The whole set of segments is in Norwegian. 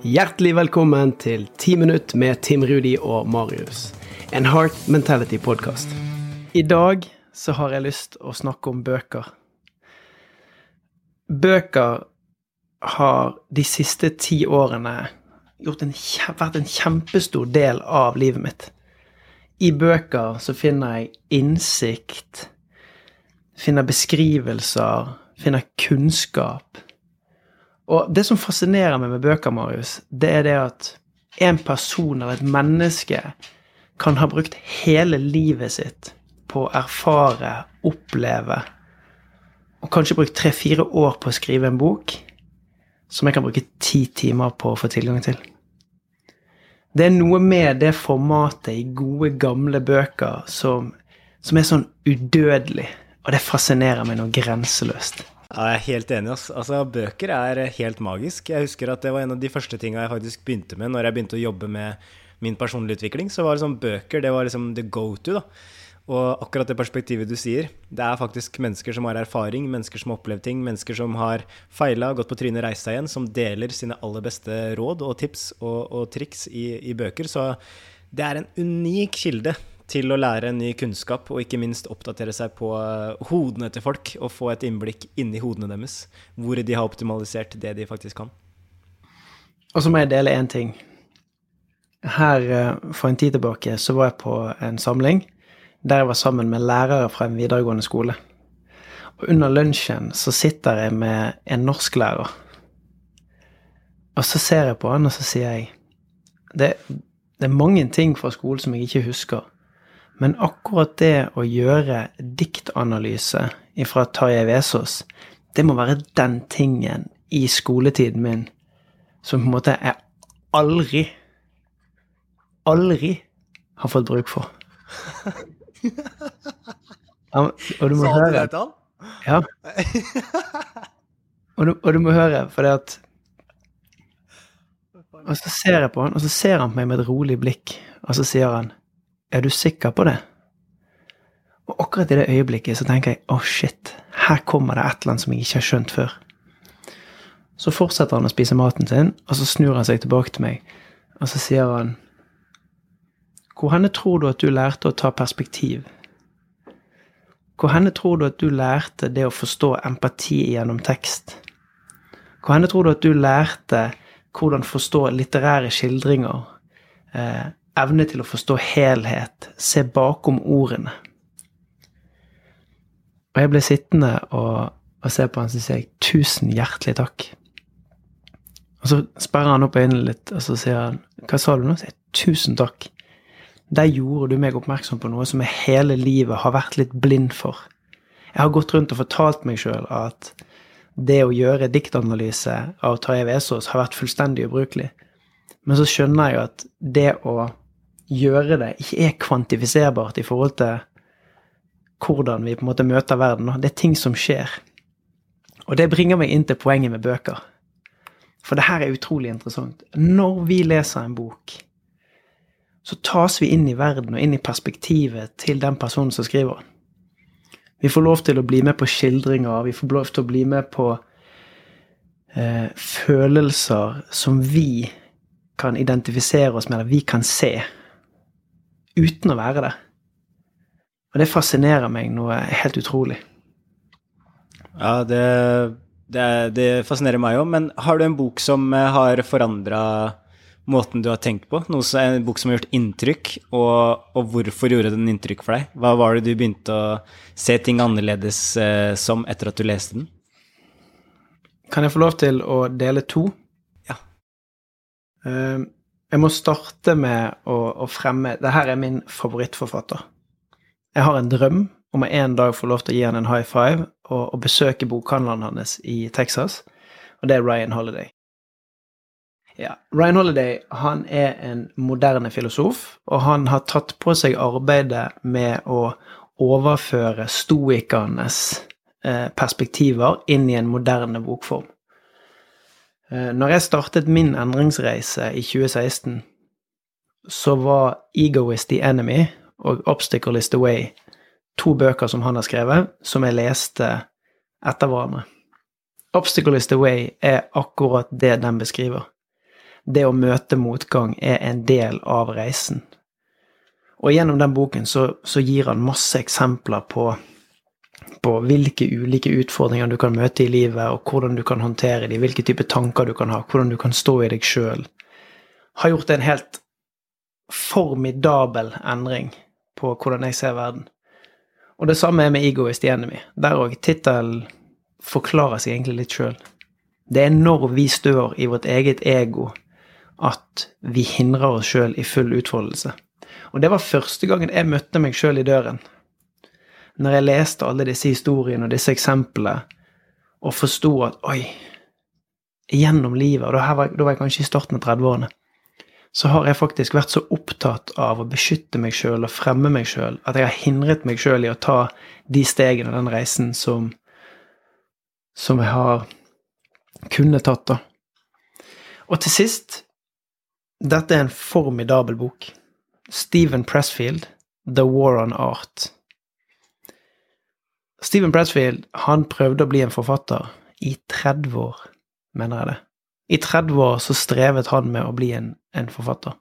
Hjertelig velkommen til 10 minutt med Tim Rudi og Marius. En Heart Mentality-podkast. I dag så har jeg lyst å snakke om bøker. Bøker har de siste ti årene en, vært en kjempestor del av livet mitt. I bøker så finner jeg innsikt, finner beskrivelser, finner kunnskap og det som fascinerer meg med bøker, Marius, det er det at en person eller et menneske kan ha brukt hele livet sitt på å erfare, oppleve, og kanskje brukt tre-fire år på å skrive en bok som jeg kan bruke ti timer på å få tilgang til. Det er noe med det formatet i gode, gamle bøker som, som er sånn udødelig, og det fascinerer meg noe grenseløst. Ja, jeg er helt enig. Altså. altså, Bøker er helt magisk. Jeg husker at det var en av de første tinga jeg faktisk begynte med når jeg begynte å jobbe med min personlige utvikling. Så var liksom bøker det var liksom the go to. da. Og akkurat det perspektivet du sier, det er faktisk mennesker som har erfaring, mennesker som har opplevd ting, mennesker som har feila, gått på trynet, reist seg igjen, som deler sine aller beste råd og tips og, og triks i, i bøker. Så det er en unik kilde til å lære ny kunnskap, og ikke minst oppdatere seg på eh, hodene til folk, og få et innblikk inni hodene deres, hvor de har optimalisert det de faktisk kan. Og så må jeg dele én ting. Her eh, for en tid tilbake så var jeg på en samling der jeg var sammen med lærere fra en videregående skole. Og under lunsjen så sitter jeg med en norsklærer. Og så ser jeg på han, og så sier jeg det, det er mange ting fra skolen som jeg ikke husker. Men akkurat det å gjøre diktanalyse fra Tarjei Vesaas, det må være den tingen i skoletiden min som på en måte jeg aldri, aldri har fått bruk for. Ja, og du må Sa høre. du det til han? Ja. Og du, og du må høre, for det at Og så ser jeg på han, og så ser han på meg med et rolig blikk, og så sier han er du sikker på det? Og akkurat i det øyeblikket så tenker jeg å oh shit, her kommer det et eller annet som jeg ikke har skjønt før. Så fortsetter han å spise maten sin, og så snur han seg tilbake til meg, og så sier han Hvor henne tror du at du lærte å ta perspektiv? Hvor henne tror du at du lærte det å forstå empati gjennom tekst? Hvor henne tror du at du lærte hvordan forstå litterære skildringer? Eh, evne til å forstå helhet, se bakom ordene. Og jeg ble sittende og, og se på han, så sier jeg tusen hjertelig takk. Og så sperrer han opp øynene litt, og så sier han hva sa du nå? Så jeg, tusen takk. Der gjorde du meg oppmerksom på noe som jeg hele livet har vært litt blind for. Jeg har gått rundt og fortalt meg sjøl at det å gjøre diktanalyse av Tarjei Vesaas har vært fullstendig ubrukelig. Men så skjønner jeg at det å gjøre det, ikke er kvantifiserbart i forhold til hvordan vi på en måte møter verden. Det er ting som skjer. Og det bringer meg inn til poenget med bøker. For det her er utrolig interessant. Når vi leser en bok, så tas vi inn i verden og inn i perspektivet til den personen som skriver den. Vi får lov til å bli med på skildringer, vi får lov til å bli med på eh, følelser som vi kan identifisere oss med, eller vi kan se uten å være det. Og det fascinerer meg noe helt utrolig. Ja, det, det, det fascinerer meg òg. Men har du en bok som eh, har forandra måten du har tenkt på? Noe, en bok som har gjort inntrykk, og, og, hvorfor gjorde den inntrykk for deg? Hva var det du begynte å se ting annerledes eh, som etter at du leste den? Kan jeg få lov til å dele to? Ja. Uh, jeg må starte med å, å fremme Dette er min favorittforfatter. Jeg har en drøm om å en dag få lov til å gi han en high five og, og besøke bokhandleren hans i Texas, og det er Ryan Holiday. Ja, Ryan Holiday han er en moderne filosof, og han har tatt på seg arbeidet med å overføre stoikernes eh, perspektiver inn i en moderne bokform. Eh, når jeg startet min endringsreise i 2016, så var 'Ego is the Enemy' og 'Obstacle is the Way' to bøker som han har skrevet, som jeg leste etter hverandre. 'Obstacle is the Way' er akkurat det den beskriver. det å møte motgang er en del av reisen. Og gjennom den boken så, så gir han masse eksempler på, på hvilke ulike utfordringer du kan møte i livet, og hvordan du kan håndtere dem, hvilke type tanker du kan ha, hvordan du kan stå i deg sjøl. Har gjort en helt formidabel endring på hvordan jeg ser verden. Og det samme er med Ego is the enemy. Der òg. Tittelen forklarer seg egentlig litt sjøl. Det er når vi stør i vårt eget ego at vi hindrer oss sjøl i full utfoldelse. Og det var første gangen jeg møtte meg sjøl i døren. Når jeg leste alle disse historiene og disse eksemplene, og forsto at oi, gjennom livet, og da var, da var jeg kanskje i starten av 30-årene, så har jeg faktisk vært så opptatt av å beskytte meg sjøl og fremme meg sjøl at jeg har hindret meg sjøl i å ta de stegene og den reisen som, som jeg har kunnet tatt, da. Og til sist Dette er en formidabel bok. Stephen Pressfield, The War on Art. Stephen Pressfield han prøvde å bli en forfatter i 30 år, mener jeg det. I 30 år så strevet han med å bli en, en forfatter.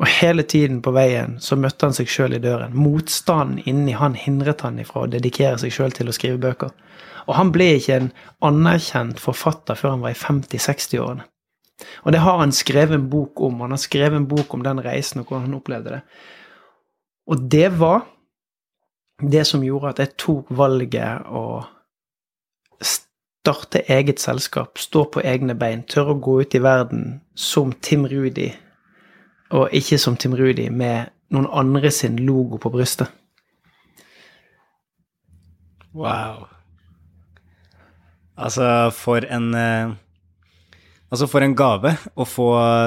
Og hele tiden på veien så møtte han seg sjøl i døren. Motstanden inni han hindret han ifra å dedikere seg sjøl til å skrive bøker. Og han ble ikke en anerkjent forfatter før han var i 50-60-årene. Og det har han skrevet en bok om. Han har skrevet en bok om den reisen og hvordan han opplevde det. Og det var det som gjorde at jeg tok valget å starte eget selskap, stå på egne bein, tørre å gå ut i verden som Tim Rudi, og ikke som Tim Rudi med noen andre sin logo på brystet. Wow. Altså, for en uh Altså For en gave å få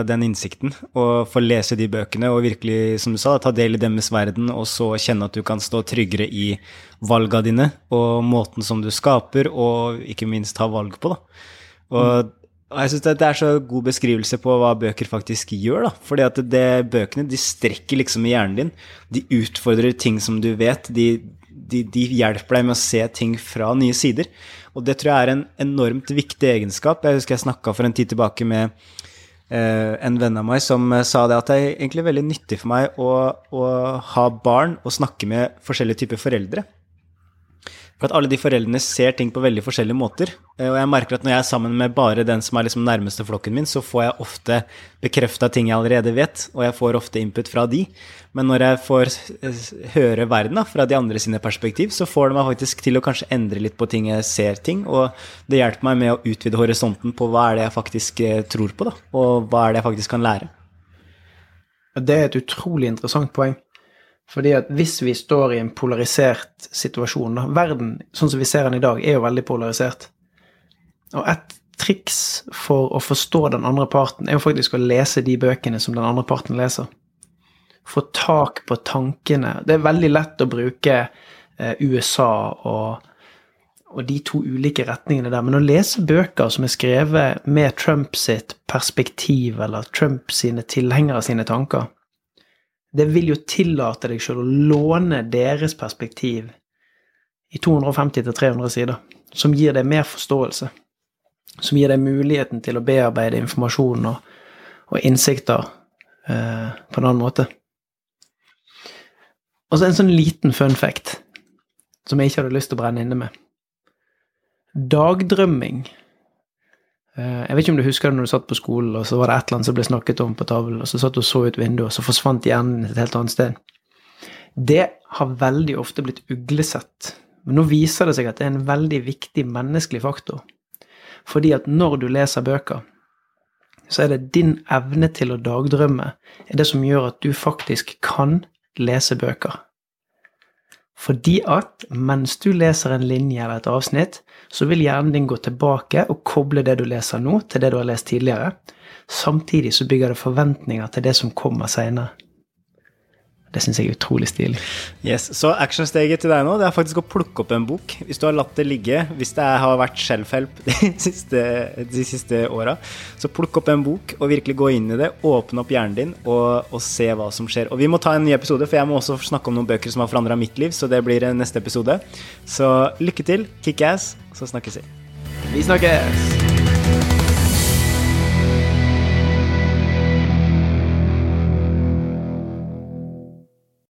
den innsikten og få lese de bøkene og virkelig, som du sa, ta del i deres verden, og så kjenne at du kan stå tryggere i valga dine og måten som du skaper, og ikke minst ta valg på. da. Og, og jeg syns det er så god beskrivelse på hva bøker faktisk gjør. da. Fordi at det, bøkene de strekker liksom i hjernen din. De utfordrer ting som du vet. De, de, de hjelper deg med å se ting fra nye sider. Og det tror jeg er en enormt viktig egenskap. Jeg husker jeg snakka for en tid tilbake med eh, en venn av meg som eh, sa det at det er egentlig veldig nyttig for meg å, å ha barn og snakke med forskjellige typer foreldre. For at alle de foreldrene ser ting på veldig forskjellige måter. Eh, og jeg merker at når jeg er sammen med bare den som er liksom nærmeste flokken min, så får jeg ofte bekrefta ting jeg allerede vet, og jeg får ofte input fra de. Men når jeg får høre verden da, fra de andre sine perspektiv, så får det meg faktisk til å kanskje endre litt på ting jeg ser ting, og det hjelper meg med å utvide horisonten på hva er det jeg faktisk eh, tror på, da, og hva er det jeg faktisk kan lære. Det er et utrolig interessant poeng. Fordi at hvis vi står i en polarisert situasjon da, Verden, sånn som vi ser den i dag, er jo veldig polarisert. Og et triks for å forstå den andre parten er jo faktisk å lese de bøkene som den andre parten leser. Få tak på tankene. Det er veldig lett å bruke eh, USA og, og, de to ulike retningene der. Men å lese bøker som er skrevet med Trump sitt perspektiv, eller Trump sine tilhengere sine tanker, det vil jo tillate deg sjøl å låne deres perspektiv i 250-300 sider, som gir deg mer forståelse. Som gir deg muligheten til å bearbeide informasjon og, og innsikter eh, på en annen måte. Og så en sånn liten fun fact som jeg ikke hadde lyst til å brenne inne med. Dagdrømming jeg vet ikke om du husker det når du satt på skolen, og så var det et eller annet som ble snakket om på tavlen, og så satt du og så ut vinduet, og så forsvant hjernen et helt annet sted. Det har veldig ofte blitt uglesett. Men nå viser det seg at det er en veldig viktig menneskelig faktor. Fordi at når du leser bøker, så er det din evne til å dagdrømme er det som gjør at du faktisk kan lese bøker. Fordi at mens du leser en linje eller et avsnitt, så vil hjernen din gå tilbake og koble det du leser nå, til det du har lest tidligere. Samtidig så bygger det forventninger til det som kommer seinere. Det syns jeg er utrolig stilig. Yes, Så actionsteget til deg nå det er faktisk å plukke opp en bok. Hvis du har latt det ligge, hvis det har vært self-help de siste, de siste åra, så plukk opp en bok og virkelig gå inn i det. Åpne opp hjernen din og, og, se hva som skjer. Og vi må ta en ny episode, for jeg må også snakke om noen bøker som har forandra mitt liv, så det blir neste episode. Så lykke til, kickass, så snakkes vi. Vi snakkes.